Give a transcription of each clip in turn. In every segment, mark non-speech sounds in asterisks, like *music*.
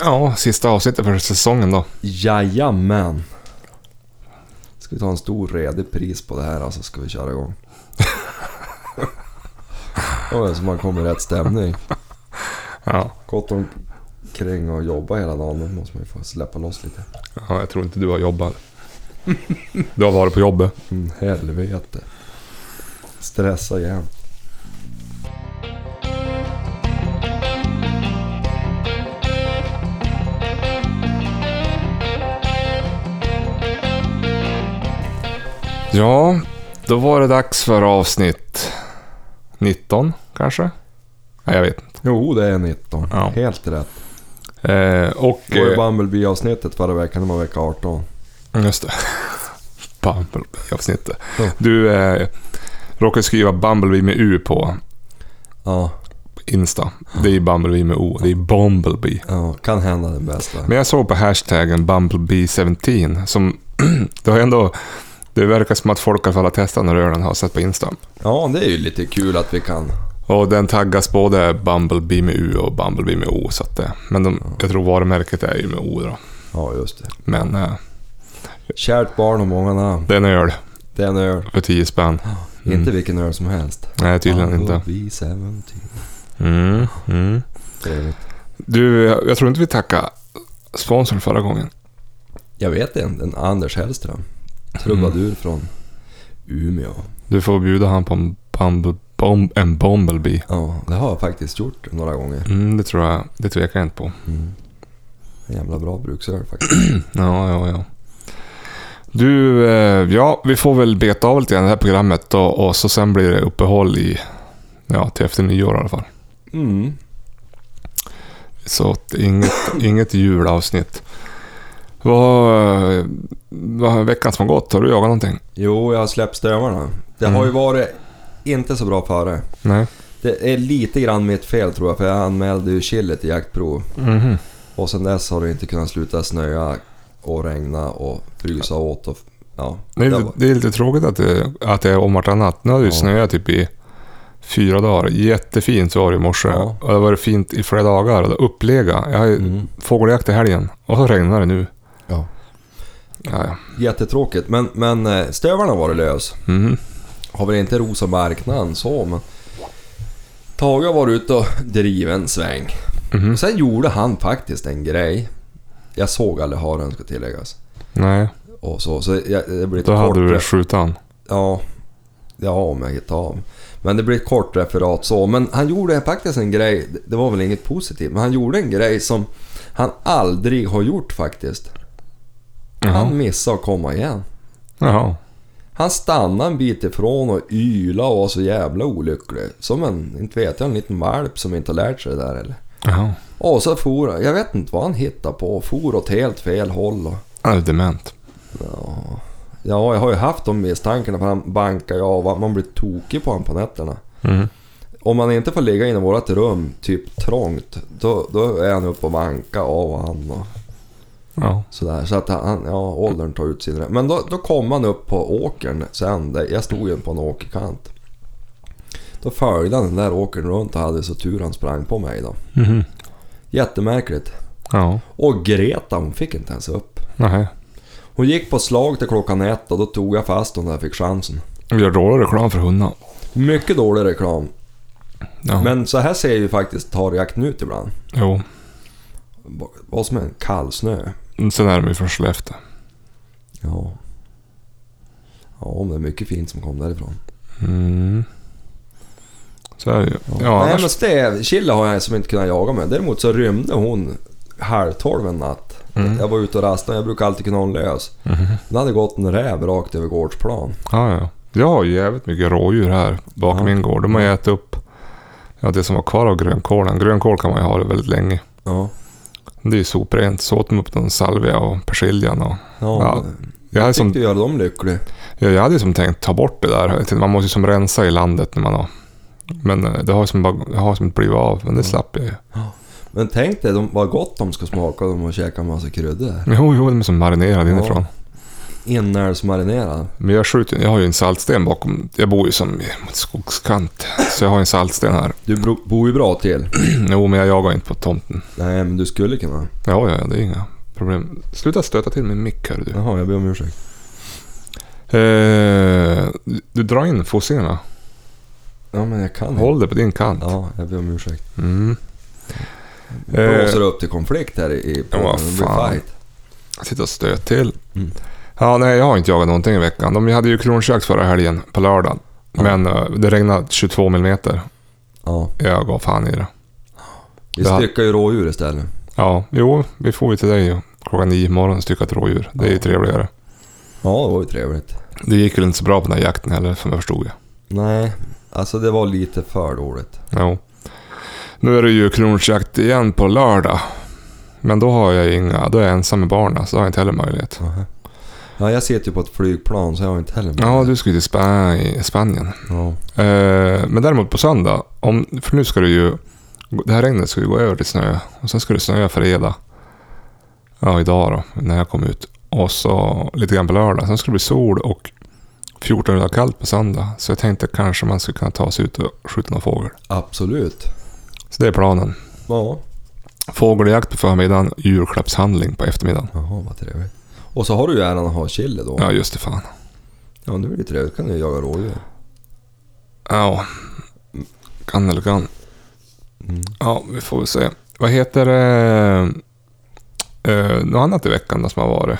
Ja, sista avsnittet för säsongen då. Jajamän. Ska vi ta en stor redig pris på det här alltså, ska vi köra igång. *laughs* Ja, så man kommer i rätt stämning. Ja. Gått omkring och jobba hela dagen, då måste man ju få släppa loss lite. ja, jag tror inte du har jobbat. Du har varit på jobbet. Mm, helvete. Stressa igen. Ja, då var det dags för avsnitt 19 kanske? Nej, jag vet inte. Jo, det är 19. Ja. Helt rätt. Eh, och... Det var ju Bumblebee-avsnittet förra veckan, det var vecka 18. just det. *laughs* Bumblebee-avsnittet. Du eh, råkade skriva Bumblebee med U på Ja, Insta. Det är Bumblebee med O. Det är Bumblebee. ja, kan hända det bästa. Men jag såg på hashtaggen Bumblebee17 som... *clears throat* det har ändå... Det verkar som att folk i alla har testat när ölen har sett på Insta. Ja, det är ju lite kul att vi kan... Och den taggas både Bumblebee med U och Bumblebee med O. Så att det, men de, jag tror varumärket är ju med O då. Ja, just det. Men eh, Kärt barn har många namn. det är en öl Det är en öl. för 10 spänn. Mm. Inte vilken öl som helst. Nej, tydligen inte. Bumblebee 17. Mm, mm. Du, jag, tror inte vi tackade sponsorn förra gången. Jag vet en Anders Hellström. Trubadur Mm. från Umeå. Du får bjuda han på en, bumble, bomb, en Bumblebee. Ja, det har jag faktiskt gjort några gånger. Mm, det tror jag. Det tvekar jag inte på. Mm. En jävla bra bruksöl faktiskt. *clears throat* Ja, ja, ja. Du, eh, ja, vi får väl beta av lite grann det här programmet och, och så sen blir det uppehåll i, ja, till efter nyår i alla fall. Mm. Så inget, inget julavsnitt. Vad, vad veckan som har gått? Har du jagat någonting? Jo, jag har släppt stövarna. Det Mm. har ju varit inte så bra före. Nej. Det är lite grann mitt fel tror jag, för jag anmälde ju chili till jaktprov. Mhm. Och sen dess har det inte kunnat sluta snöa och regna och frysa åt och... Ja, Det är, lite, det är lite tråkigt att det, att det är om vartannat. Nu har det ju Ja. snöat typ i fyra dagar. Jättefint var det i morse. Ja. Och det har varit fint i flera dagar. Upplega. Jag har ju mm, fågeljakt i helgen. Och så regnar det nu. Ja. Ja. Jättetråkigt, men, men eh, stövarna var det lös. Mhm. Har väl inte rosa marknaden så, men... Tage har varit ute och drivit en sväng. Och sen gjorde han faktiskt en grej. Jag såg aldrig haren ska tilläggas. Nej, Och så, så jag, det ett då kort... hade du re- skjutan. Ja, ja om jag hittar av. Men det blir ett kort referat så. Men han gjorde faktiskt en grej, det var väl inget positivt, men han gjorde en grej som han aldrig har gjort faktiskt. Jaha. Han missade att komma igen. Jaha. Han stannade en bit ifrån och yla och var så jävla olycklig. Som en, inte vet jag, en liten valp som inte har lärt sig det där eller. Jaha. Och så for han, jag vet inte vad han hittade på, for åt helt fel håll och... Han är dement. Ja, ja jag har ju haft de misstankarna för han bankar ju av, man blir tokig på honom på nätterna. Mhm. Om man inte får ligga inom vårt rum, typ trångt, då, då är han uppe och vankar av och han och Ja. sådär. Så att han, ja, åldern tar ut sin rätt. Men då, då kom han upp på åkern sen, där, jag stod ju på en åkerkant. Då följde han den där åkern runt och hade så tur han sprang på mig då. Mhm. Jättemärkligt. Ja. Och Greta hon fick inte ens upp. Nej. Hon gick på slag till klockan ett och då tog jag fast hon jag fick chansen. Vi gör dålig reklam för hundar. Mycket dålig reklam. Ja. Men så här ser ju faktiskt tarjakten ut ibland. Jo. Vad som en kallsnö. Sen är de ju från Skellefteå. Ja. Ja, men det är mycket fint som kom därifrån. Mm. Så är det ju. Ja, Nej annars... men Stev, Chille har jag som inte kunnat jaga med. Däremot så rymde hon halv tolv en natt. Mm. Jag var ute och rastade, jag brukar alltid kunna ha en lös. Mhm. Den hade gått en räv rakt över gårdsplan. Ja, ja. Jag har jävligt mycket rådjur här bakom Ja. min gård. De har ätit upp ja, det som var kvar av grönkålen. Grönkål kan man ju ha väldigt länge. Ja. Det är ju soprent. Så åt de upp någon salvia och persiljan och... Ja, Ja, Jag hade, jag som, göra dem lyckliga. jag, jag hade som tänkt ta bort det där. Man måste ju som rensa i landet när man har... Men eh, det har som, bara, det har som blivit av. Men det slapp jag ju. Men tänk dig de, vad gott de ska smaka om de har käkat en massa kryddor. Jo, jo, de är som marinerade Ja. inifrån. Inälvsmarinerad. Men jag skjuter Jag har ju en saltsten bakom. Jag bor ju som mot skogskant. Så jag har en saltsten här. Du bro- bor ju bra till. *clears throat* Jo, men jag jagar inte på tomten. Nej, men du skulle kunna. Ja, ja, det är inga problem. Sluta stöta till min mick här du. Jaha, jag ber om ursäkt. Eh, du drar in fossingarna. Ja, men jag kan. Håll det på din kant. Ja, jag ber om ursäkt. Mm. Blåser upp till konflikt här i i- Ja, vad fan. fight. Sitta och stöt till. Mm. Ja, nej, jag har inte jagat någonting i veckan. De hade ju kronjakt förra helgen på lördagen. Ja. Men eh, det regnade 22 millimeter. Ja, Jag gav fan i det. vi Det styckar ju rådjur istället. Ja, jo, vi får ju till dig ju. klockan nio på morgonen och stycka ett rådjur. Det är ju trevligare. Ja, det var ju trevligt. Det gick väl inte så bra på den här jakten heller, som jag förstod det. Nej, alltså det var lite för dåligt. Jo. Nu är det ju kronhjortsjakt igen på lördag. Men då har jag inga, då är jag ensam med barnen, så då har jag inte heller möjlighet. Aha. Ja, jag sitter ju på ett flygplan så jag har inte heller Ja, du ska ju till Spa- i Spanien. Ja. Eh, men däremot på söndag, om, för nu ska det ju... Det här regnet ska ju gå över till snö. Och sen ska det snöa fredag. Ja, idag då, när jag kom ut. Och så lite grann på lördag. Sen ska det bli sol och 14 grader kallt på söndag. Så jag tänkte kanske man skulle kunna ta sig ut och skjuta någon fågel. Absolut. Så det är planen. Ja. Fågeljakt på förmiddagen, julklappshandling på eftermiddagen. Jaha, vad trevligt. Och så har du ju äran att ha chili då. Ja, just det fan. Ja, nu är det trevligt. kan du jaga rådjur. Ja, kan eller kan. Mm. Ja, vi får väl se. Vad heter det? Uh, något annat i veckan då som har varit?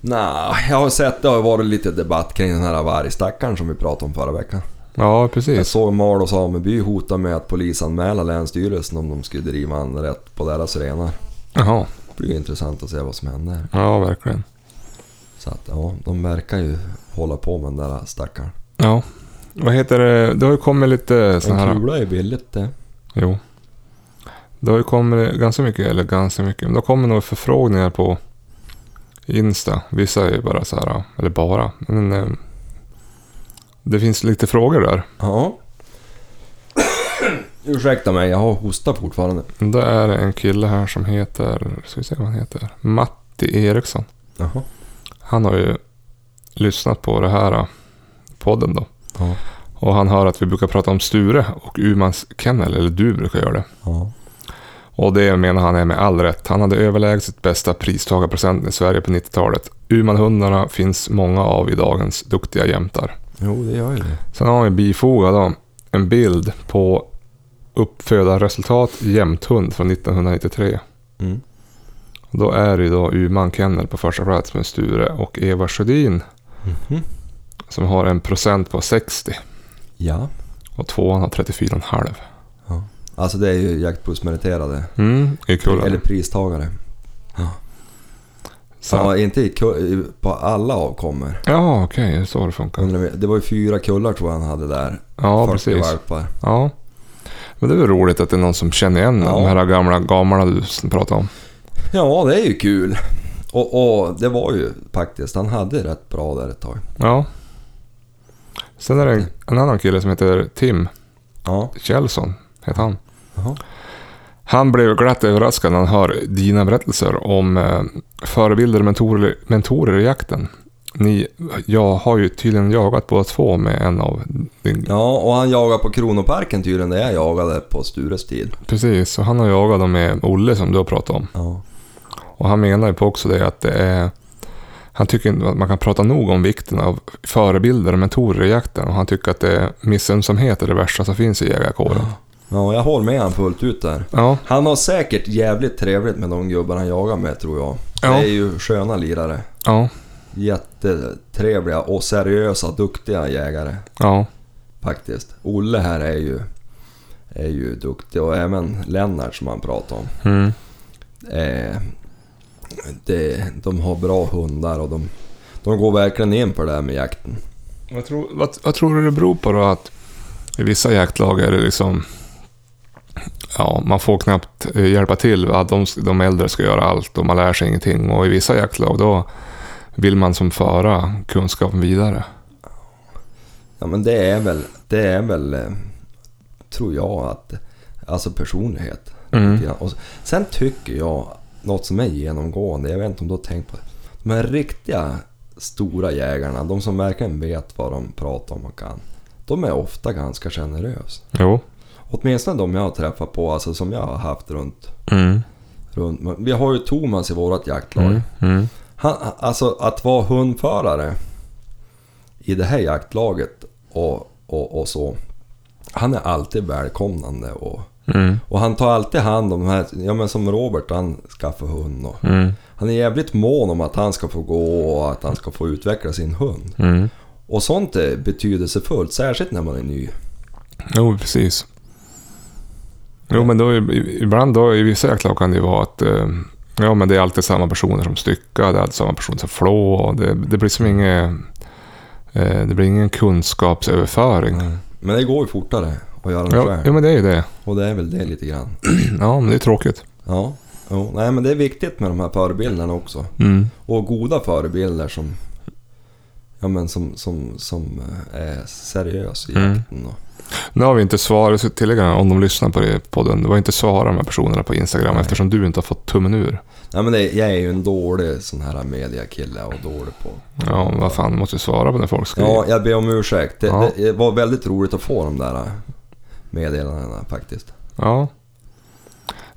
Nej, jag har sett det har varit lite debatt kring den här vargstackaren som vi pratade om förra veckan. Ja, Jag precis. såg Mal och sameby hota med att polisanmäla Länsstyrelsen om de skulle driva en rätt på deras renar. Jaha, Det blir intressant att se vad som händer. ja verkligen. Så att ja, de verkar ju hålla på med den där stackaren. Ja, vad heter det? Det har ju kommit lite såna En här... kula är billigt det. Jo. Det har ju kommit ganska mycket, eller ganska mycket, men det har kommit några förfrågningar på Insta. Vissa är ju bara så här, eller bara, men eh, det finns lite frågor där. Ja. Ursäkta mig, jag har hosta fortfarande. Det är en kille här som heter, ska vi se vad han heter, Matti Eriksson. Jaha. Han har ju lyssnat på det här eh, podden då. Ja. Och han hör att vi brukar prata om Sture och Umans kennel, eller du brukar göra det. Ja. Och det menar han är med all rätt. Han hade överlägset bästa pristagarprocenten i Sverige på 90-talet. Umanhundarna finns många av i dagens duktiga jämtar. Jo, det gör ju det. Sen har vi bifogat då en bild på uppfödarresultat jämthund från 1993. Mm. Då är det ju då Uman Kennel på första plats med Sture och Eva Sjödin Mhm. som har en procent på 60 Ja. och tvåan har 34,5. Alltså det är ju jaktprovsmeriterade. Mm. Eller pristagare. Så, Ja, inte i, ku- i, på alla avkommor. ja, okej, är så det funkar. Det var ju fyra kullar tror jag han hade där. Ja, 40 precis. valpar. Ja. Men det är väl roligt att det är någon som känner igen Ja. de här gamla gamla du pratade om. Ja, det är ju kul. Och, och det var ju faktiskt, han hade rätt bra där ett tag. Ja. Sen är det en, en annan kille som heter Tim Ja. Kjellson, heter han. Jaha. Han blev glatt överraskad när han hör dina berättelser om eh, förebilder och mentorer, mentorer i jakten. Ni, jag har ju tydligen jagat båda två med en av din... Ja, och han jagade på Kronoparken tydligen, där jag jagade på Stures tid. Precis, och han har jagat dem med Olle som du har pratat om. Ja. Och han menar ju på också det att det är... Han tycker inte att man kan prata nog om vikten av förebilder och mentorer i jakten. Och han tycker att det missunnsamhet är det värsta som finns i jägarkåren. Ja, jag håller med han fullt ut där. Ja, Han har säkert jävligt trevligt med de gubbar han jagar med tror jag. Ja. Det är ju sköna lirare. ja, Jättetrevliga och seriösa, duktiga jägare. ja. Faktiskt. Olle här är ju, är ju duktig och även Lennart som han pratar om. Mm. Eh, det, de har bra hundar och de, de går verkligen in på det där med jakten. Vad, tror, vad, vad tror du det beror på då att i vissa jaktlag är det liksom... Ja, man får knappt eh, hjälpa till. Att de, de äldre ska göra allt och man lär sig ingenting. Och i vissa jaktlag då vill man som föra kunskapen vidare. Ja men det är väl, det är väl, eh, tror jag att, alltså personlighet. Mm. Och sen tycker jag, något som är genomgående, jag vet inte om du har tänkt på det. De här riktiga stora jägarna, de som verkligen vet vad de pratar om och kan. De är ofta ganska generösa. Jo. Åtminstone de jag har träffat på, alltså som jag har haft runt. Mm. runt. Vi har ju Thomas i vårt jaktlag. Mm. Mm. Han, alltså att vara hundförare i det här jaktlaget och, och, och så. Han är alltid välkomnande och, Mm. och han tar alltid hand om de här, ja men som Robert han skaffar hund och Mm. han är jävligt mån om att han ska få gå och att han ska få utveckla sin hund. Mm. Och sånt är betydelsefullt, särskilt när man är ny. Jo, precis. Jo, men då, ibland då, i vissa jaktlag kan det ju vara att eh, ja, men det är alltid samma personer som styckar, det är alltid samma personer som flår. Det, det blir som inget... Eh, det blir ingen kunskapsöverföring. Men det går ju fortare att göra det Ja, själv. ja, men det är ju det. Och det är väl det lite grann. *clears throat* Ja, men det är tråkigt. Ja, jo, nej men det är viktigt med de här förebilderna också. Mm. Och goda förebilder som, ja, men som, som, som eh, är seriös i Mm. jakten. Och, Nu har vi inte svarat, tillägga om de lyssnar på det podden, det var inte svara de här personerna på Instagram Nej. eftersom du inte har fått tummen ur. nej, men det, jag är ju en dålig sån här mediakille och dålig på... Ja, vad fan, måste ju svara på när folk skriver. Ja, jag ber om ursäkt. Det, Ja. det var väldigt roligt att få de där meddelandena faktiskt. Ja.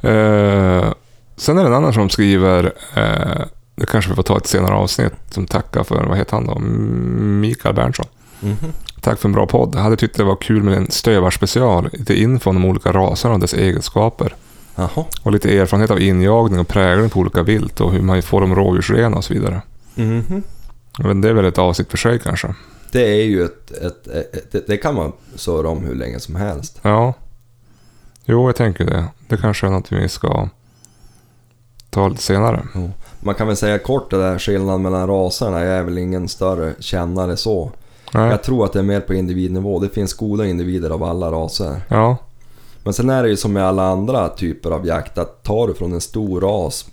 Eh, sen är det en annan som skriver, eh, det kanske vi får ta ett senare avsnitt, som tackar för, vad heter han då? Mikael Berntsson. Mhm. Tack för en bra podd. Jag hade tyckt det var kul med en stövarspecial, lite info om de olika raserna och dess egenskaper. Jaha. Och lite erfarenhet av injagning och prägling på olika vilt och hur man får dem rådjursrena och så vidare. Mhm. Men det är väl ett avsnitt för sig kanske. Det är ju ett, ett, ett, det, det kan man surra om hur länge som helst. Ja. Jo, jag tänker det. Det kanske är något vi ska ta lite senare. Man kan väl säga kort det där skillnaden mellan raserna. Jag är väl ingen större kännare så. Nej. Jag tror att det är mer på individnivå. Det finns goda individer av alla raser. Ja. Men sen är det ju som med alla andra typer av jakt att tar du från en stor ras,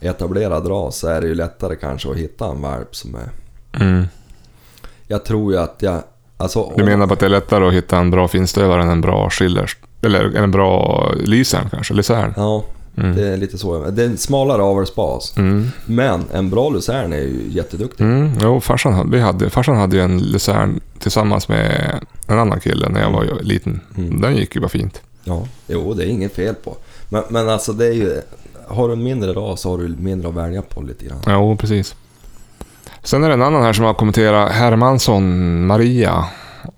etablerad ras, så är det ju lättare kanske att hitta en valp som är... Mm. Jag tror ju att jag... Alltså, Du menar på att det är lättare att hitta en bra finstövare än en bra schillers? Eller en bra lysern kanske? Lysern? Ja, Mm. det är lite så. Det är en smalare avelsbas. Mm. Men en bra lucern är ju jätteduktig. Mm. Jo, farsan, hade- vi hade, farsan hade ju en lysern tillsammans med en annan kille när jag var ju liten. Mm. Den gick ju bara fint. Ja, jo det är inget fel på. Men, men alltså det är ju... Har du en mindre ras så har du mindre att välja på lite grann. Jo, precis. Sen är det en annan här som har kommenterat Hermansson, Maria.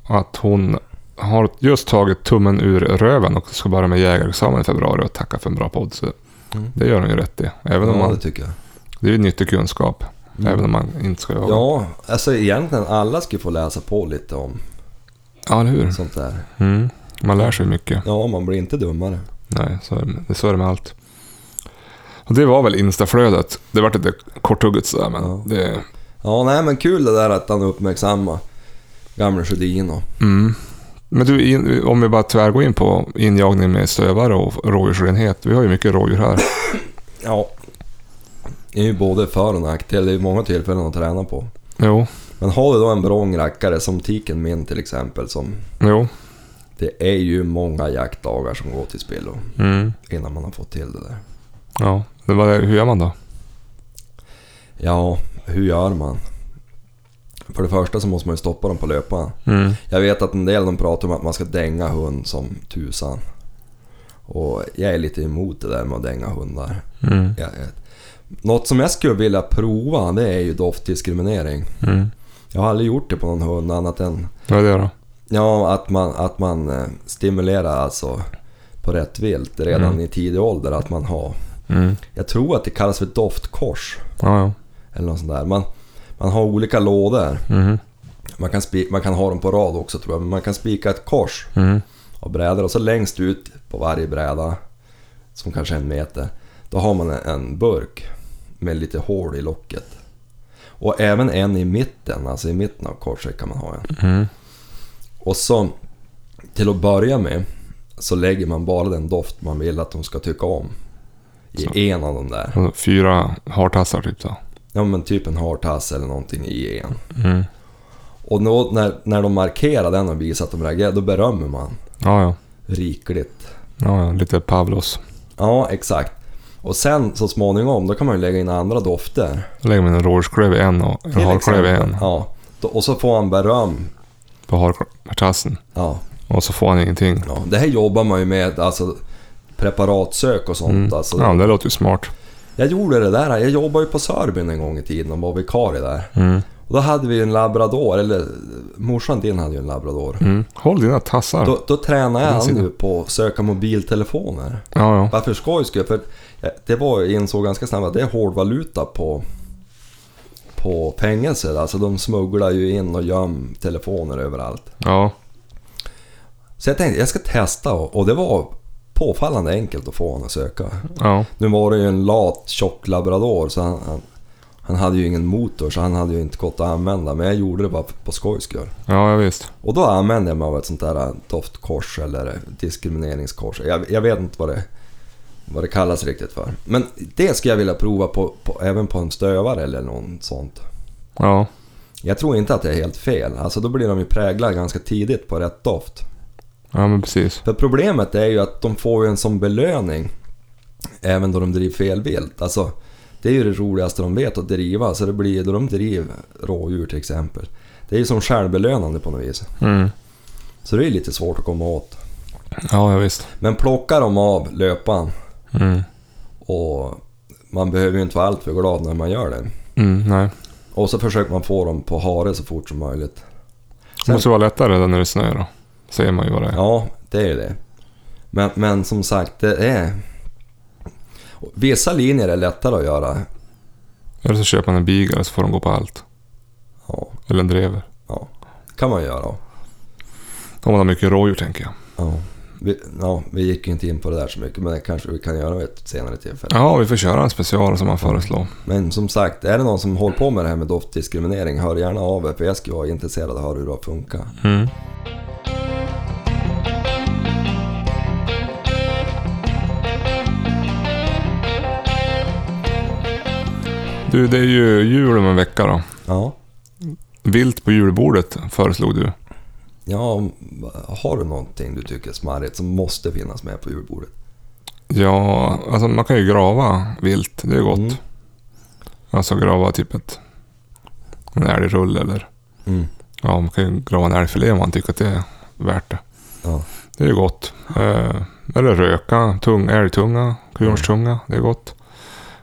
Att hon har just tagit tummen ur röven och ska börja med jägarexamen i februari och tacka för en bra podd. Så Mm. det gör hon ju rätt i. Även om Ja, det man, tycker jag. det är ju nyttig kunskap. Mm. Även om man inte ska jaga. Ja, alltså egentligen alla ska få läsa på lite om ja eller hur? sånt där. Mm. Man lär sig mycket. Ja, man blir inte dummare. Nej, så är det, det, så är det med allt. Och det var väl instaflödet. Det var lite korthugget sådär, men Ja. det... Ja, nej men kul det där att han uppmärksammar gamle Sjödin och... Mm. Men du, om vi bara tyvärr går in på injagning med stövare och rådjursrenhet. Vi har ju mycket rådjur här. *sniffs* Ja. Det är ju både för och nackdel. Det är ju många tillfällen att träna på. Jo, Men har du då en brång rackare som tiken min till exempel som... jo. Det är ju många jaktdagar som går till spillo Mm. innan man har fått till det där. Ja, det var, hur gör man då? Ja, hur gör man? För det första så måste man ju stoppa dem på löpan. Mm. Jag vet att en del de pratar om att man ska dänga hund som tusan. Och jag är lite emot det där med att dänga hundar. Mm. Jag, något som jag skulle vilja prova det är ju doftdiskriminering. Mm. Jag har aldrig gjort det på någon hund annat än Vad är det då? ja, att man, att man eh, stimulerar alltså på rätt vilt redan Mm. i tidig ålder. Att man har, Mm. jag tror att det kallas för doftkors. Ja, ja. Eller något sånt där. Man, man har olika lådor. Mm. Man kan, spi- man kan ha dem på rad också tror jag. Men man kan spika ett kors Mm. av brädor och så längst ut på varje bräda, som kanske är en meter, då har man en- burk med lite hål i locket. Och även en i mitten, alltså i mitten av korset kan man ha en. Mm. Och så, till att börja med, så lägger man bara den doft man vill att de ska tycka om. I Så. en av de där. Fyra hartassar typ då. Ja men typ en hartass eller någonting i en. Mm. Och nå, när, när de markerar den och visar att de reagerar, då berömmer man Ja, ja. rikligt. Ja, ja. Lite Pavlos. Ja, exakt. Och sen så småningom, då kan man ju lägga in andra dofter. Då lägger man en rådjursklöv i en och en harklöv i en Ja. Då- Och så får han beröm. på hartassen. Ja. Och så får han ingenting. ja. Det här jobbar man ju med, alltså preparatsök och sånt. Mm. Alltså, Ja, det låter ju smart. Jag gjorde det där, jag jobbade ju på Sörbyn en gång i tiden och var vikarie där. Mm. Och då hade vi en labrador, eller morsan din hade ju en labrador. Mm. Håll dina tassar. Då, då tränade jag sida. nu på att söka mobiltelefoner. Ja, ja. Bara för skojs skull, för det var, jag insåg ganska snabbt att det är hårdvaluta på, på fängelser. Alltså de smugglar ju in och göm telefoner överallt. Ja, Så jag tänkte jag ska testa och, och det var påfallande enkelt att få honom att söka. ja. Nu var det ju en lat tjock labrador så han, han, han hade ju ingen motor så han hade ju inte gått att använda. Men jag gjorde det bara på skojs skull. Ja, ja visst. Och då använde jag mig av ett sånt där doftkors eller diskrimineringskors. Jag, jag vet inte vad det, vad det kallas riktigt för. Men det skulle jag vilja prova på, på, även på en stövare eller något sånt. Ja, Jag tror inte att det är helt fel. Alltså då blir de ju präglade ganska tidigt på rätt doft. Ja men precis. För problemet är ju att de får ju en sån belöning även då de driver fel vilt. Alltså, det är ju det roligaste de vet att driva. Så det blir då de driver rådjur till exempel. Det är ju som självbelönande på något vis. Mm. Så det är lite svårt att komma åt. Ja, ja visst. Men plockar de av löpan Mm. och man behöver ju inte vara alltför glad när man gör det. Mm, nej. Och så försöker man få dem på hare så fort som möjligt. Det måste vara lättare när det snöar då. Ser man ju vad det är. Ja, det är ju det. Men, men som sagt, det är... Vissa linjer är lättare att göra. Eller så köper man en beagle så får de gå på allt. Ja, Eller en drever. ja. kan man göra. Om man har mycket rådjur tänker jag. Ja. Vi, ja, vi gick ju inte in på det där så mycket, men det kanske vi kan göra vid ett senare tillfälle. Ja, vi får köra en special som man föreslår. Men som sagt, är det någon som håller på med det här med doftdiskriminering, hör gärna av er för jag skulle vara intresserad av att höra hur det har funkat. Mm. Du, det är ju jul om en vecka då. Ja. Vilt på julbordet föreslog du. Ja, har du någonting du tycker är smarrigt som måste finnas med på julbordet? Ja, alltså man kan ju grava vilt. Det är gott. Mm. Alltså grava typ ett, en älgrulle eller... Mm. Ja, man kan ju grava en älgfilé om man tycker att det är värt det. Ja. Det är gott. Eh, eller röka tung, älgtunga, kronhjortstunga. Det är gott.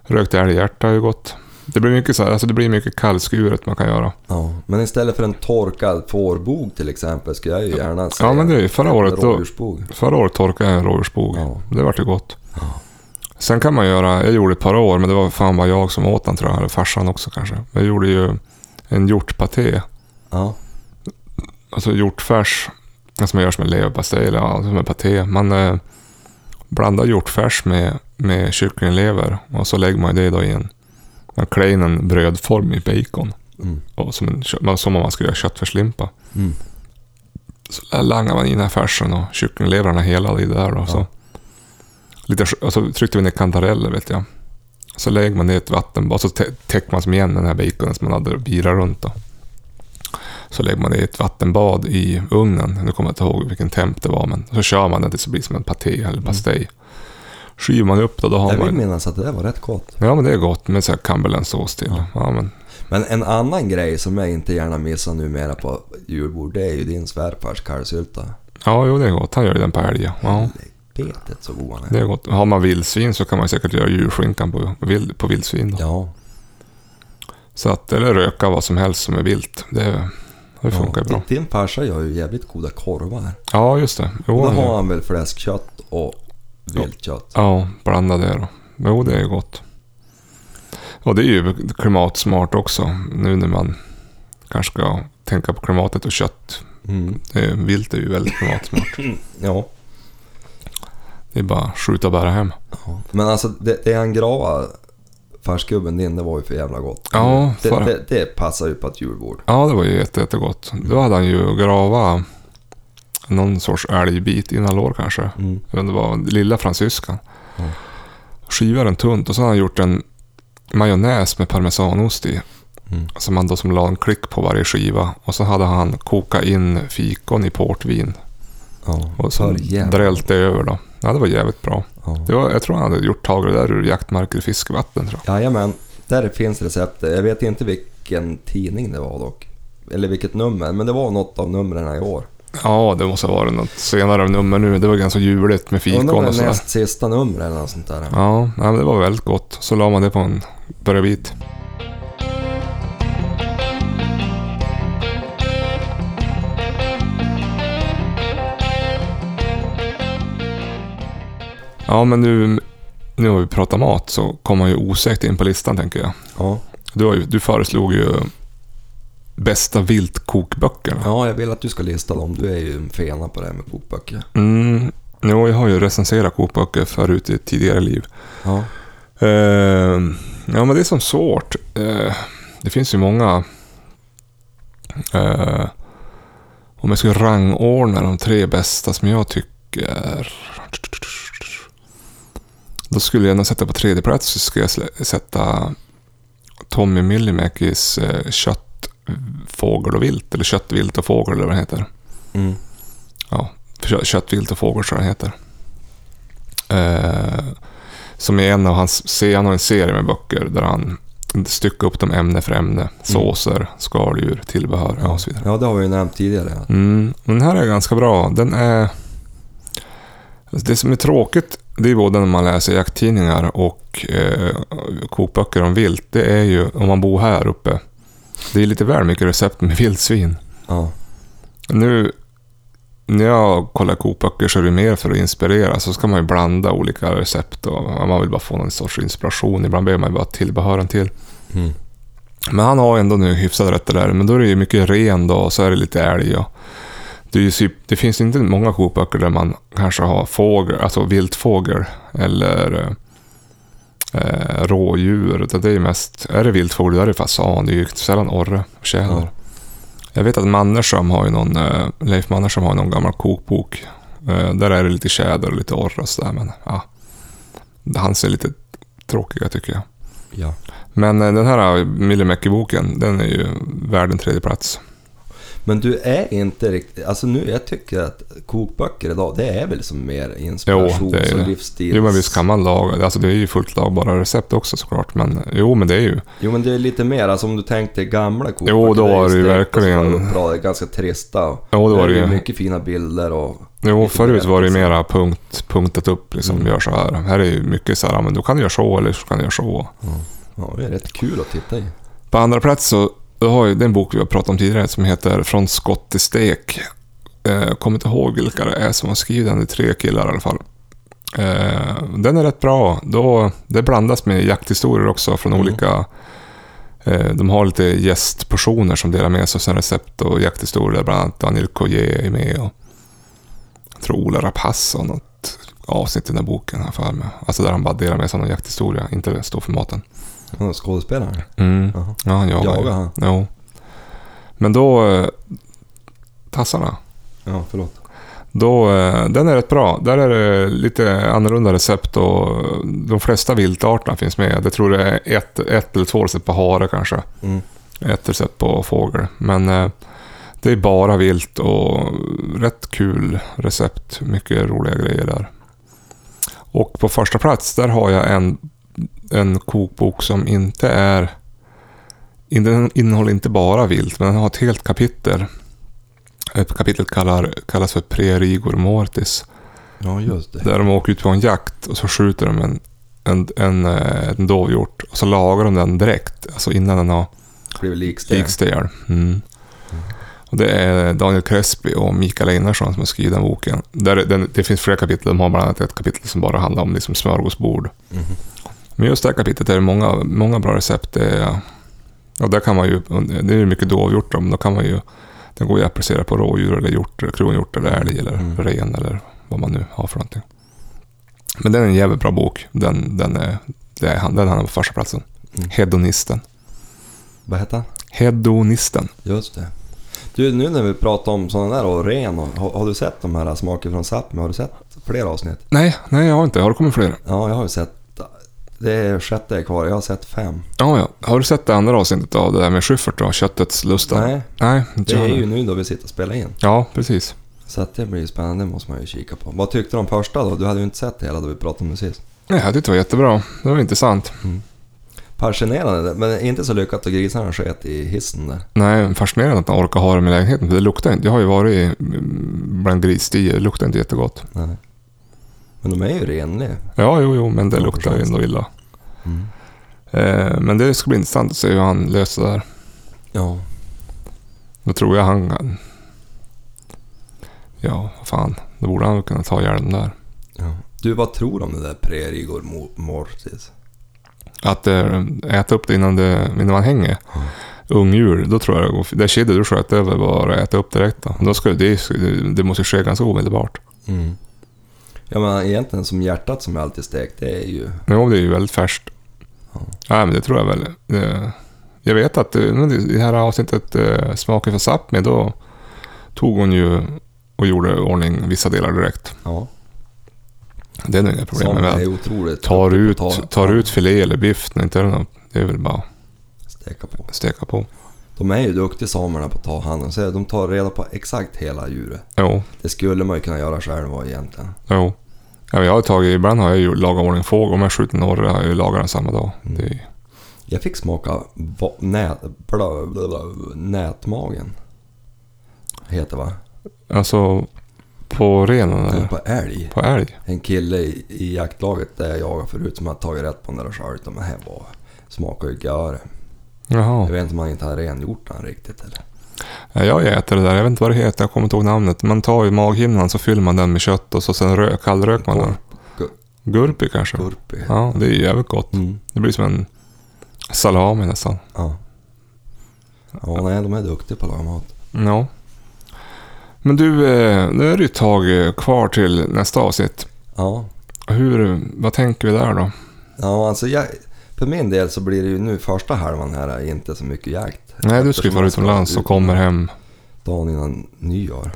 Rökt älghjärta är ju gott. Det blir mycket så här, alltså det blir mycket kallskuret man kan göra. ja. Men istället för en torkad fårbog till exempel skulle jag ju gärna säga Ja, men det är förra året då. Förra året torkade jag en rådjursbog. Ja. Det vart ju gott. Ja. Sen kan man göra, jag gjorde ett par år, men det var fan bara jag som åt den tror jag. Eller farsan också kanske. Jag gjorde ju en hjortpaté. Ja. Alltså hjortfärs. Som man gör som en leverpastej eller ja, som en paté. Man eh, blandar hjortfärs med, med kycklinglever. Och så lägger man det då i en... Man klär in en brödform i bacon. Mm. Och som, en, som om man skulle göra köttfärslimpa. Mm. Så langar man in den här färsen och kycklinglevrarna hela i det där då. Ja. Så, lite, och så tryckte vi ner kantareller vet jag. Så lägger man ner ett vattenbad och så tä- täcker man som igen den här baconen som man hade virat runt då. Så lägger man det i ett vattenbad i ugnen. Nu kommer jag inte ihåg vilken temp det var men så kör man den tills det blir som en paté eller pastej. Skyver man upp då, då har Jag vill man... minnas att det där var rätt gott. Ja men det är gott med så här Cumberlandsås till. Ja. Ja. men, Men en annan grej som jag inte gärna missar numera på julbord, det är ju din svärfars kalvsylta. ja, jo det är gott. Han gör ju den på älg. Ja. Betet så god han är. Det är gott. Har man vildsvin så kan man säkert göra julskinkan på, vild, på vildsvin. Då. Ja. Så att, eller röka vad som helst som är vilt. Det, det funkar ja. bra. Din farsa gör ju jävligt goda korvar. Ja, just det. Jo, Då har han väl fläskkött och viltkött. ja, blanda det då. Jo, det är gott. Och det är ju klimatsmart också. Nu när man kanske ska tänka på klimatet och kött. Mm. Det är, vilt är ju väldigt klimatsmart. *laughs* Ja. Det är bara att skjuta och bära hem. ja. Men alltså det, det han gravade, farsgubben din, det var ju för jävla gott. Ja, det, för- det, det passar ju på ett julbord. Ja, det var ju jätte, jättegott. Då hade han ju gravat någon sorts älgbit innan lår kanske. Mm. Inte, det var lilla fransyskan. Ja. Skivar den tunt och så har han gjort en majonnäs med parmesanost i. Mm. Som han då som la en klick på varje skiva. Och så hade han kokat in fikon i portvin. Ja, Och så drällt det över då. Ja, det var jävligt bra. Ja. Det var, jag tror han hade gjort tagit det där ur jaktmarker och fiskevatten. Tror jag. Jajamän, där finns receptet. Jag vet inte vilken tidning det var dock. Eller vilket nummer, men det var något av numren i år. Ja, det måste ha varit något senare nummer nu. Det var ganska juligt med fikon och är sådär. näst sista numret eller något sånt där. Ja, men det var väldigt gott. Så la man det på en bredvid. Ja, men nu, nu har vi pratat mat så kommer man ju osökt in på listan tänker jag. Ja. Du, har ju, du föreslog ju bästa viltkokböckerna. ja, jag vill att du ska lista dem. Du är ju en fena på det här med kokböcker. Mm, jo, jag har ju recenserat kokböcker förut i ett tidigare liv. Ja. Eh, ja, men det är som svårt. Eh, det finns ju många... eh, om jag skulle rangordna de tre bästa som jag tycker... Då skulle jag nog sätta på tredje plats så skulle jag sätta Tommy Myllymäkis eh, Kött, fågel och vilt. Eller Kött, vilt och fågel eller vad det heter. Mm. Kö- Kött, vilt och fågel tror jag den heter. Eh, som är en av hans, han har en serie med böcker där han styckar upp dem ämne för ämne. Såser, skaldjur, tillbehör ja, och så vidare. Ja, det har vi ju nämnt tidigare. Mm, den här är ganska bra. Den är... Det som är tråkigt, det är både när man läser jakttidningar och eh, kokböcker om vilt. Det är ju, om man bor här uppe, det är lite väl mycket recept med vildsvin. Ja. Nu när jag kollar kokböcker så är det mer för att inspirera. Så ska man ju blanda olika recept och man vill bara få någon sorts inspiration. Ibland behöver man ju bara tillbehören till. Mm. Men han har ändå nu hyfsat rätt det där. Men då är det ju mycket ren då och så är det lite älg och det, ju, det finns inte många kokböcker där man kanske har fågel, alltså viltfågel eller eh, rådjur. Utan Det är ju mest, är det viltfågel då är det fasan. Det är ju sällan orre och tjäder. Ja. Jag vet att Mannerström har ju någon, eh, Leif Mannerström har någon gammal kokbok. Eh, där är det lite tjäder och lite orre och sådär, men ja. Hans är lite tråkiga tycker jag. ja. Men eh, den här Myllymäki-boken, den är ju värd en tredje plats. Men du är inte riktigt... Alltså nu, jag tycker att kokböcker idag, det är väl som mer det är och det. livsstils... Jo men visst kan man laga, alltså det är ju fullt lagbara recept också såklart. Men jo men det är ju, Jo men det är lite mer, alltså om du tänkte gamla kokböcker. Jo, då var det ju verkligen- det Bra, ganska trista. och jo det var det ju. mycket fina bilder och... Jo förut var det ju mera punkt, punktat upp liksom, Mm. gör så här. Här är ju mycket så här, men du kan göra så eller så kan du göra så. Ja, det är rätt kul att titta i. På andra plats så då har ju den bok vi har pratat om tidigare som heter Från skott till stek. Eh, kommer inte ihåg vilka det är som har skrivit den, det är tre killar i alla fall. Eh, den är rätt bra. Då, det blandas med jakthistorier också från Mm. olika... Eh, de har lite gästpersoner som delar med sig av sina recept och jakthistorier. Bland annat Daniel Collier är med och jag tror Ola Rapace har något avsnitt i den här boken. Här för mig. Alltså där han bara delar med sig av någon jakthistoria, inte står för maten. Ja, skådespelare. Mm. Jaha. Ja, han jagar. Ju. han? Jo. Men då... eh, Tassarna. Ja, förlåt. Då, eh, den är rätt bra. Där är det lite annorlunda recept och de flesta viltarterna finns med. Jag tror det är ett, ett eller två recept på hare kanske. Mm. Ett recept på fågel. Men eh, det är bara vilt och rätt kul recept. Mycket roliga grejer där. Och på första plats, där har jag en, en kokbok som inte är... Den innehåller inte bara vilt, men den har ett helt kapitel. Ett kapitel kallar, kallas för Prerigor Mortis. Ja, just det. Där de åker ut på en jakt och så skjuter de en, en, en, eh, en dovhjort. Och så lagar de den direkt, alltså innan den har likställd. Likstel. Mm. Och det är Daniel Crespi och Mikael Einarsson som har skrivit den boken. Där, den, det finns flera kapitel. De har bland annat ett kapitel som bara handlar om liksom smörgåsbord. Mhm. Men just det här kapitlet är det många, många bra recept. Det är, och där kan man ju, det är mycket dovhjort men då kan man ju, den går ju att applicera på rådjur eller hjort, eller kronhjort eller älg eller Mm. ren eller vad man nu har för någonting. Men den är en jävligt bra bok. Den, den, är, den hamnar på första platsen. Mm. Hedonisten. Vad heter han? Hedonisten. Just det. Du, nu när vi pratar om sådana där och ren, har, har du sett de här Smaker från Sápmi? Har du sett fler avsnitt? Nej, nej jag har inte. Har det kommit fler? Ja, jag har ju sett... Det är sjätte kvar, jag har sett fem. Ja, ja. Har du sett det andra avsnittet av det där med Schyffert då? Köttets lusta? Nej, Nej, det är ju nu då vi sitter och spelar in. Ja, precis. Så att det blir spännande, det måste man ju kika på. Vad tyckte du om första då? Du hade ju inte sett det hela då vi pratade om det sist. Nej, jag tyckte det var jättebra. Det var intressant. Fascinerande, men inte så lyckat att grisarna sket i hissen där. Nej, fascinerande att man orkar ha dem i lägenheten. För det luktar inte. Jag har ju varit mm, bland grisstier. Det luktar inte jättegott. Nej. Men de är ju renliga. Ja, jo, jo, men det luktar ju ändå illa. Mm. Eh, men det ska bli intressant att se hur han löser det där. Ja. Då tror jag han. Ja, vad fan. Då borde han kunna ta ihjäl den där. ja. Du, vad tror du om det där prärigor mo- mortis? Att eh, äta upp det innan, det, innan man hänger. Ja. Ungdjur, då tror jag det går... Det kedja du sköt över bara äta upp direkt då. då ska, det, det måste ske ganska omedelbart. Mm. Ja men egentligen som hjärtat som är alltid stekt, det är ju... Jo, det är ju väldigt färskt. Ja. Ja, men det tror jag väl. Det, jag vet att eh, i det här avsnittet eh, Smaken för Sápmi, då tog hon ju och gjorde ordning vissa delar direkt. Ja. Det är nog inga problem med är otroligt Tar ut, ta- tar ut filé eller biff, inte är det något. Det är väl bara Steka på. steka på. De är ju duktiga samerna på att ta hand om sig. De tar reda på exakt hela djuret. Jo, Det skulle man ju kunna göra själv egentligen. jo. Ja, jag har tagit, ibland har jag ju lagat ordning fågel. Om jag skjuter en orre har jag ju lagat den samma dag. Mm. Är, Jag fick smaka va- nät, bla, bla, bla, nätmagen. Heter va? alltså, på renen Eller på älg. På älg? En kille i, i jaktlaget där jag jagade förut som hade tagit rätt på den där själv. Men här var smakar ju göre. Jaha. Jag vet inte om han inte har rengjort den riktigt eller? Ja, jag äter det där. Jag vet inte vad det heter. Jag kommer inte ihåg namnet. Man tar ju maghinnan så fyller man den med kött och så sen rö, kallrök man den. Gurp, Gurpi kanske? gurpi. Ja, det är jävligt gott. Mm. Det blir som en salami nästan. Ja. Ja, nej, de är duktiga på att laga mat. Ja. Men du, eh, nu är det ju ett tag eh, kvar till nästa avsnitt. Ja. Hur, vad tänker vi där då? Ja, alltså jag, för min del så blir det ju nu första halvan här är inte så mycket jakt. Nej, du ska ju vara utomlands och kommer hem. Dagen innan nyår.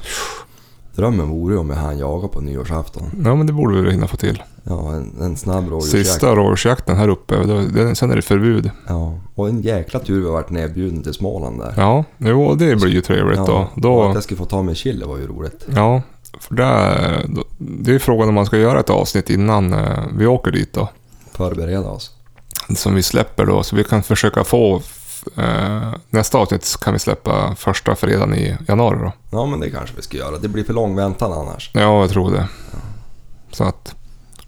Drömmen vore ju om jag hann jaga på nyårsafton. Ja, men det borde vi hinna få till. Ja, en, en snabb rådjursjakt. Sista rådjursjakten här uppe, då, det, sen är det förbud. Ja, och en jäkla tur vi varit nedbjuden till Småland där. Ja, jo, det blir ju trevligt då. och då att jag skulle få ta med chili var ju roligt. Ja, för där, då- det är ju frågan om man ska göra ett avsnitt innan eh, vi åker dit då. Förbereda oss. Som vi släpper då, så vi kan försöka få... Eh, nästa avsnitt kan vi släppa första fredagen i januari då. Ja, men det kanske vi ska göra. Det blir för lång väntan annars. Ja, jag tror det. Så att...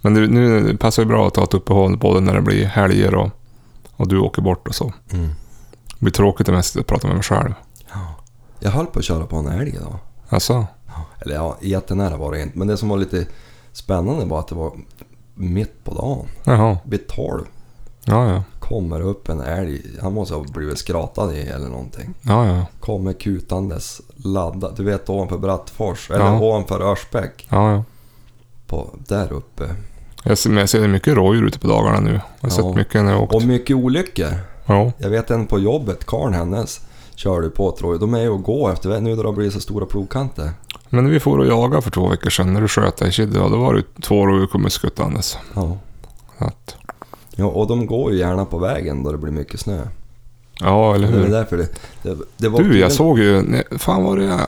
Men det, nu passar det bra att ta ett uppehåll både när det blir helger och, och du åker bort och så. Mm. Det blir tråkigt det mest att prata med mig själv. Ja. Jag höll på att köra på en älg idag. Alltså, Eller ja, jättenära var det inte. Men det som var lite spännande var att det var mitt på dagen. jaha. Vid 12 Ja, ja. Kommer upp en älg. Han måste ha blivit skratad i eller någonting. Ja, ja. Kommer kutandes laddad. Du vet ovanför Brattfors. Eller Ja. ovanför Örsbäck. Ja, ja. På, där uppe. Jag ser, jag ser mycket rådjur ute på dagarna nu. Jag har Ja. sett mycket när jag åkt. Och mycket olyckor. Ja. Jag vet en på jobbet, karln hennes, körde på tror jag. De är ju att gå efter nu när det har blivit så stora plogkanter. Men när vi får och jaga för två veckor sedan när du sköt dig i Kidde, då var det två rådjur kommer skuttandes. Ja. Så Att, ja. Och de går ju gärna på vägen då det blir mycket snö. ja, eller Det är hur? därför det... det, det var Du, jag såg ju... Fan var det jag...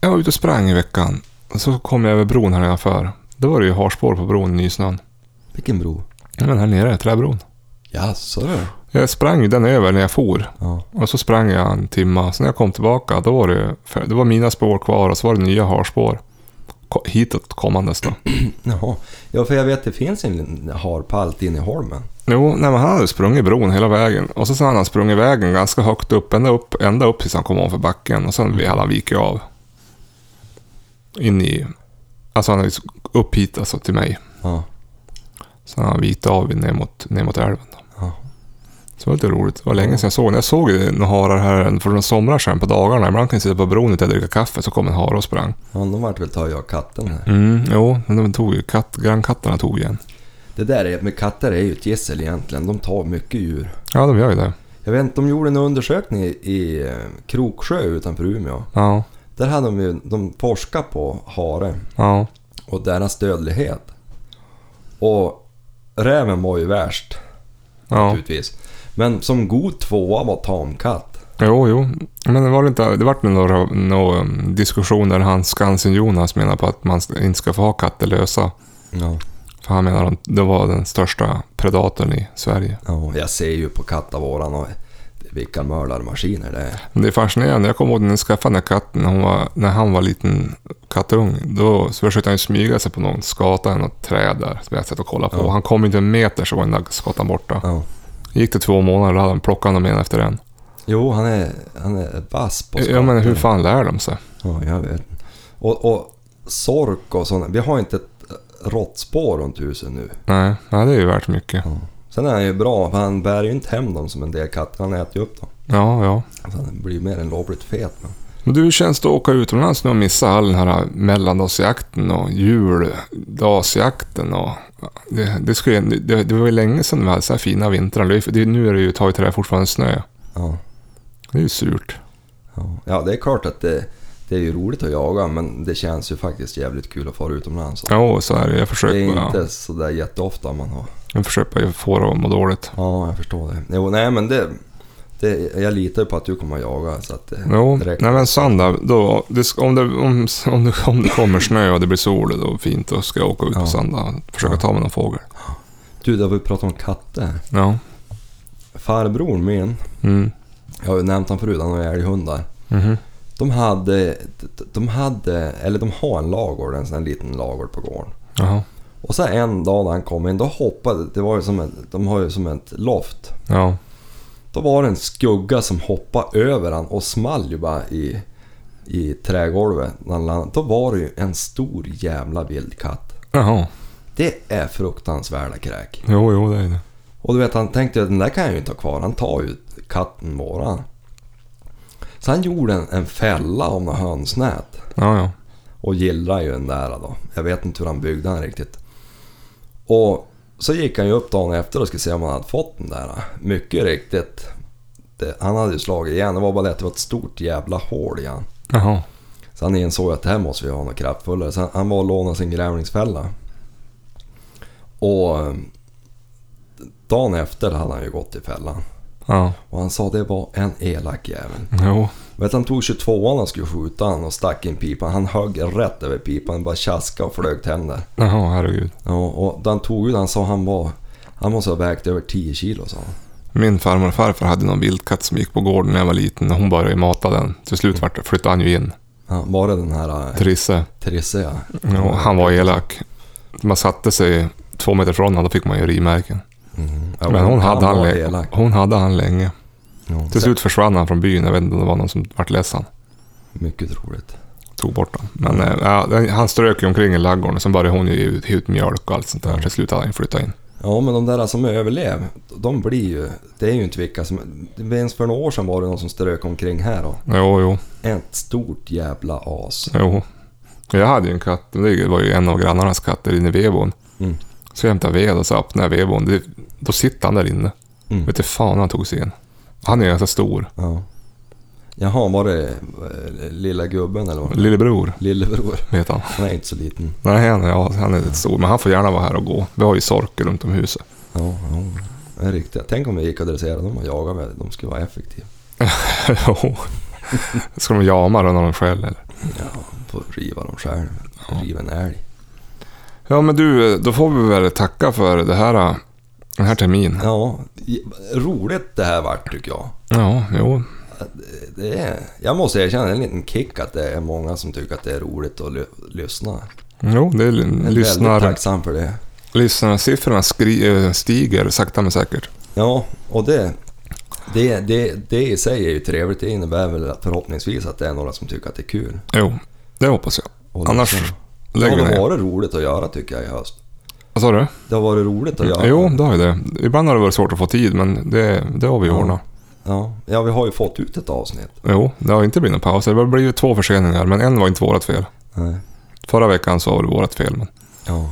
Jag var ute och sprang i veckan. Och så kom jag över bron här nedanför. Då var det ju harspår på bron i nysnön. Vilken bro? Ja, men här nere, träbron. Jaså du? Jag sprang den över när jag for. Ja. Och så sprang jag en timma. Så när jag kom tillbaka, då var det, det var mina spår kvar och så var det nya harspår. Ko- Hitåt kommandes då. *clears throat* Jaha. Ja, för jag vet det finns en harpalt in i holmen. Jo, nej, men han hade sprungit bron hela vägen. Och så sen hade han sprungit vägen ganska högt upp, ända upp, ända upp tills han kom ovanför backen. Och sen hade han vikit av. In i... Alltså han hade upp hit alltså till mig. Ja. Sen hade han vikit av ner mot, ner mot älven. Så det var lite roligt. Det var länge sedan jag såg den. Jag såg några harar här för några somrar sedan på dagarna. Ibland kan jag sitta på bron och dricka kaffe så kom en hare och sprang. ja, de vart väl ta jag katten här. Mm, jo, men de tog ju katt, grannkatterna tog igen. Det där är, med katter är ju ett gissel egentligen. De tar mycket djur. Ja, de gör ju det. Jag vet inte, de gjorde en undersökning i, i eh, Kroksjö utanför Umeå. Ja, Där hade de ju, de forskat på hare ja, och deras dödlighet. Och räven var ju värst ja. naturligtvis. Men som god tvåa var tamkatt. Jo, jo. Men det var inte... Det vart några, några diskussioner där han Skansen-Jonas menar på att man inte ska få ha katter lösa. Ja. För han menar att det var den största predatorn i Sverige. ja. Jag ser ju på kattavåran och vilka mördarmaskiner det är. Men det är fascinerande. Jag kommer ihåg när jag skaffade den här katten, när, var, när han var liten kattung. Då så försökte han smyga sig på någon skata något träd där. Som jag satt och kollade på. Ja. Han kom inte en meter så var den där skatan borta. Ja. Gick det två månader, då hade han plockat honom en efter en. Jo, han är, han är vass på Ja men hur fan lär de sig? Ja, jag vet. Och, och sork och sånt. Vi har inte ett råttspår runt huset nu. Nej, nej, det är ju värt mycket. Sen är han ju bra, för han bär ju inte hem dem som en del katter. Han äter ju upp dem. Ja, ja. Så han blir mer än lovligt fet. Men... Men du, hur känns det att åka utomlands nu och missa all den här mellandagsjakten och juldagsjakten och... Det, det, skulle, det, det var ju länge sedan vi hade så här fina vintrar. Det, nu är det ju tagit till det här fortfarande snö. Ja, Det är ju surt. ja. ja, det är klart att det, det är ju roligt att jaga, men det känns ju faktiskt jävligt kul att fara utomlands. Ja, så är det. Jag försöker, det är inte sådär jätteofta man har. jag försöker bara få det att må dåligt. Ja, jag förstår det. Jo, nej men det... det jag litar ju på att du kommer att jaga så att det, Jo, räcker. nej men söndag, då, det, om, det, om, om, det, om det kommer snö och det blir sol då fint, då ska jag åka ut på Ja. söndag och försöka Ja. ta mig någon fågel. Du, det har vi pratat om katter. Ja. Farbror min, Mm. jag har ju nämnt honom förut, han har älghundar. Mhm. De hade, de hade, eller de har en lagård, en sån här liten lagård på gården. Jaha. Och så en dag när han kom in, då hoppade, det var ju som ett, de har ju som ett loft. Ja. Då var det en skugga som hoppade över han och small ju bara i, i trägolvet. När han landade. Då var det ju en stor jävla vildkatt. Jaha. Det är fruktansvärda kräk. Jo, jo, det är det. Och du vet, han tänkte att den där kan jag ju inte ha kvar. Han tar ju katten våran. Så han gjorde en, en fälla om något hönsnät. Ja, ja. Och gillrar ju den där då. Jag vet inte hur han byggde den riktigt. Och så gick han ju upp dagen efter och skulle se om han hade fått den där. Mycket riktigt. Det, han hade ju slagit igen. Det var bara det att det var ett stort jävla hål i han. Jaha. Så han insåg att det här måste vi ha något kraftfullare. Så han, han var och lånade sin grävlingsfälla. Och eh, dagen efter hade han ju gått i fällan. Ja. Och han sa det var en elak jävel. Jo. Vet han tog 22an och skulle skjuta han och stack in pipan. Han högg rätt över pipan, bara tjaska och flög tänder. Jaha, herregud. Ja, och då han tog ut han sa han var... Han måste ha vägt över 10 kilo sa han. Min farmor och farfar hade någon vildkatt som gick på gården när jag var liten och hon började mata den. Till slut flyttade han ju in. Ja, var det den här äh, Trisse. Trisse ja. Ja, han var elak. Man satte sig två meter från honom, då fick man ju rivmärken. Mm. Ja, Men hon hade, han hon hade han länge. Ja, Till slut försvann han från byn. Jag vet inte om det var någon som vart ledsen. Mycket roligt. Tog bort honom. Men ja, den- han strök ju omkring i ladugården. Sen började hon ju ge ut, ut mjölk och allt sånt där. Till slut hade han ju flyttat in. Ja, men de där som överlev, de blir ju... Det är ju inte vilka som... Det ens för några år sedan var det någon som strök omkring här då. Jo, jo, Ett stort jävla as. jo. Jag hade ju en katt. Det var ju en av grannarnas katter inne i vedboden. Mm. Så jag hämtade ved och så öppnade jag vedboden. Då sitter han där inne. Mm. Vet du fan han tog sig in. Han är ganska stor. Ja. Jaha, var det eh, lilla gubben eller vad? Lillebror, Lillebror. vet han. Han är inte så liten. Nej, han, ja, han är lite stor. Men han får gärna vara här och gå. Vi har ju sorker runt om huset. Ja, ja. Det är riktigt. Tänk om vi gick och dresserade dem och jagade med De skulle vara effektiva. *laughs* Jo. Ska de jama då när de skäller? eller? Ja, får riva dem själv. Riva en älg. Ja, men du, då får vi väl tacka för det här, den här terminen. Ja, roligt det här vart tycker jag. Ja, jo. Det är, jag måste erkänna, det en liten kick att det är många som tycker att det är roligt att ly- lyssna. Jo, det är Jag är väldigt tacksam för det. lyssnarsiffrorna skri, eh, stiger sakta men säkert. Ja, och det, det, det, det i sig är ju trevligt. Det innebär väl förhoppningsvis att det är några som tycker att det är kul. Jo, det hoppas jag. Och Annars. Det lägger vi har ner. varit roligt att göra tycker jag i höst. Vad sa du? Det har varit roligt att göra. Jo, det har ju det. Ibland har det varit svårt att få tid, men det, det har vi Ja. ordnat. Ja, ja, vi har ju fått ut ett avsnitt. Jo, det har inte blivit någon paus. Det har blivit två förseningar, men en var inte vårt fel. Nej. Förra veckan så var det vårt fel. Men, Ja,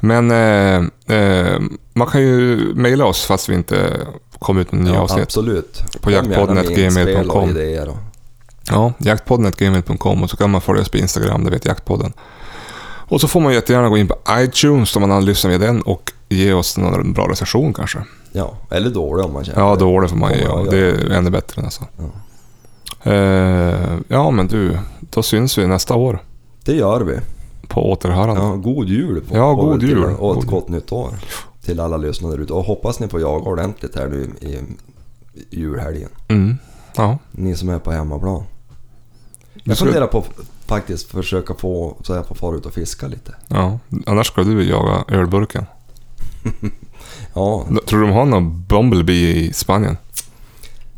men eh, eh, man kan ju mejla oss fast vi inte kom ut med nya ja avsnitt. absolut. På jaktpodden@gmail.com. Ja, jaktpodden.gmail.com och så kan man följa oss på Instagram, det vet Jaktpodden. Och så får man jättegärna gå in på iTunes om man lyssnat med den och ge oss någon bra recension kanske. Ja, eller dålig om man känner Ja, det. då det får man ge. Ja, det är ännu bättre nästan. Eh, ja, men du, då syns vi nästa år Det gör vi. på återhörande. Ja, god jul på, Ja, god till- jul. och God ett gott nytt år. Till alla lyssnare ute. Och hoppas ni får jaga ordentligt här nu i julhelgen. Mm. Ja, Ni som är på hemmaplan. Jag funderar på faktiskt försöka få så jag får fara ut och fiska lite. ja. Annars ska du jaga ölburken. *laughs* Ja, Tror du de har någon Bumblebee i Spanien?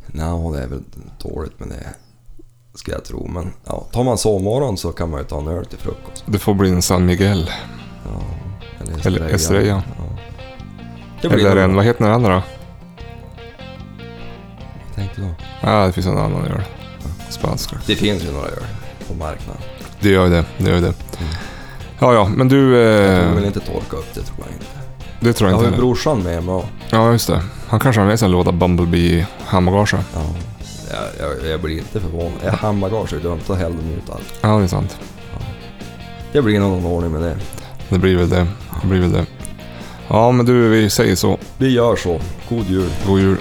Nja, det är väl dåligt med det. Ska jag tro. Men ja, tar man sovmorgon så kan man ju ta en öl till frukost. Det får bli en San Miguel. Ja, eller Eller Estrella. Ja. Eller en, vad heter den andra då? Jag tänkte då. Ja, det finns en annan öl. Spanska. Det finns ju några öl på marknaden. Det gör ju det. Det gör ju det. Mm. Ja, ja, men du... Jag Eh, kommer väl inte torka upp det tror jag inte. det tror Jag jag har inte ju heller. brorsan med mig och, Ja, just det. Han kanske har med sig en låda Bumblebee i handbagaget. ja, jag, jag, jag blir inte förvånad. Är handbagage är dumt, då häller de ut allt. Ja, det är sant. Det blir någon ordning med det. Det blir väl det. Det blir väl det. Ja, men du, vi säger så. Vi gör så. God jul. God jul.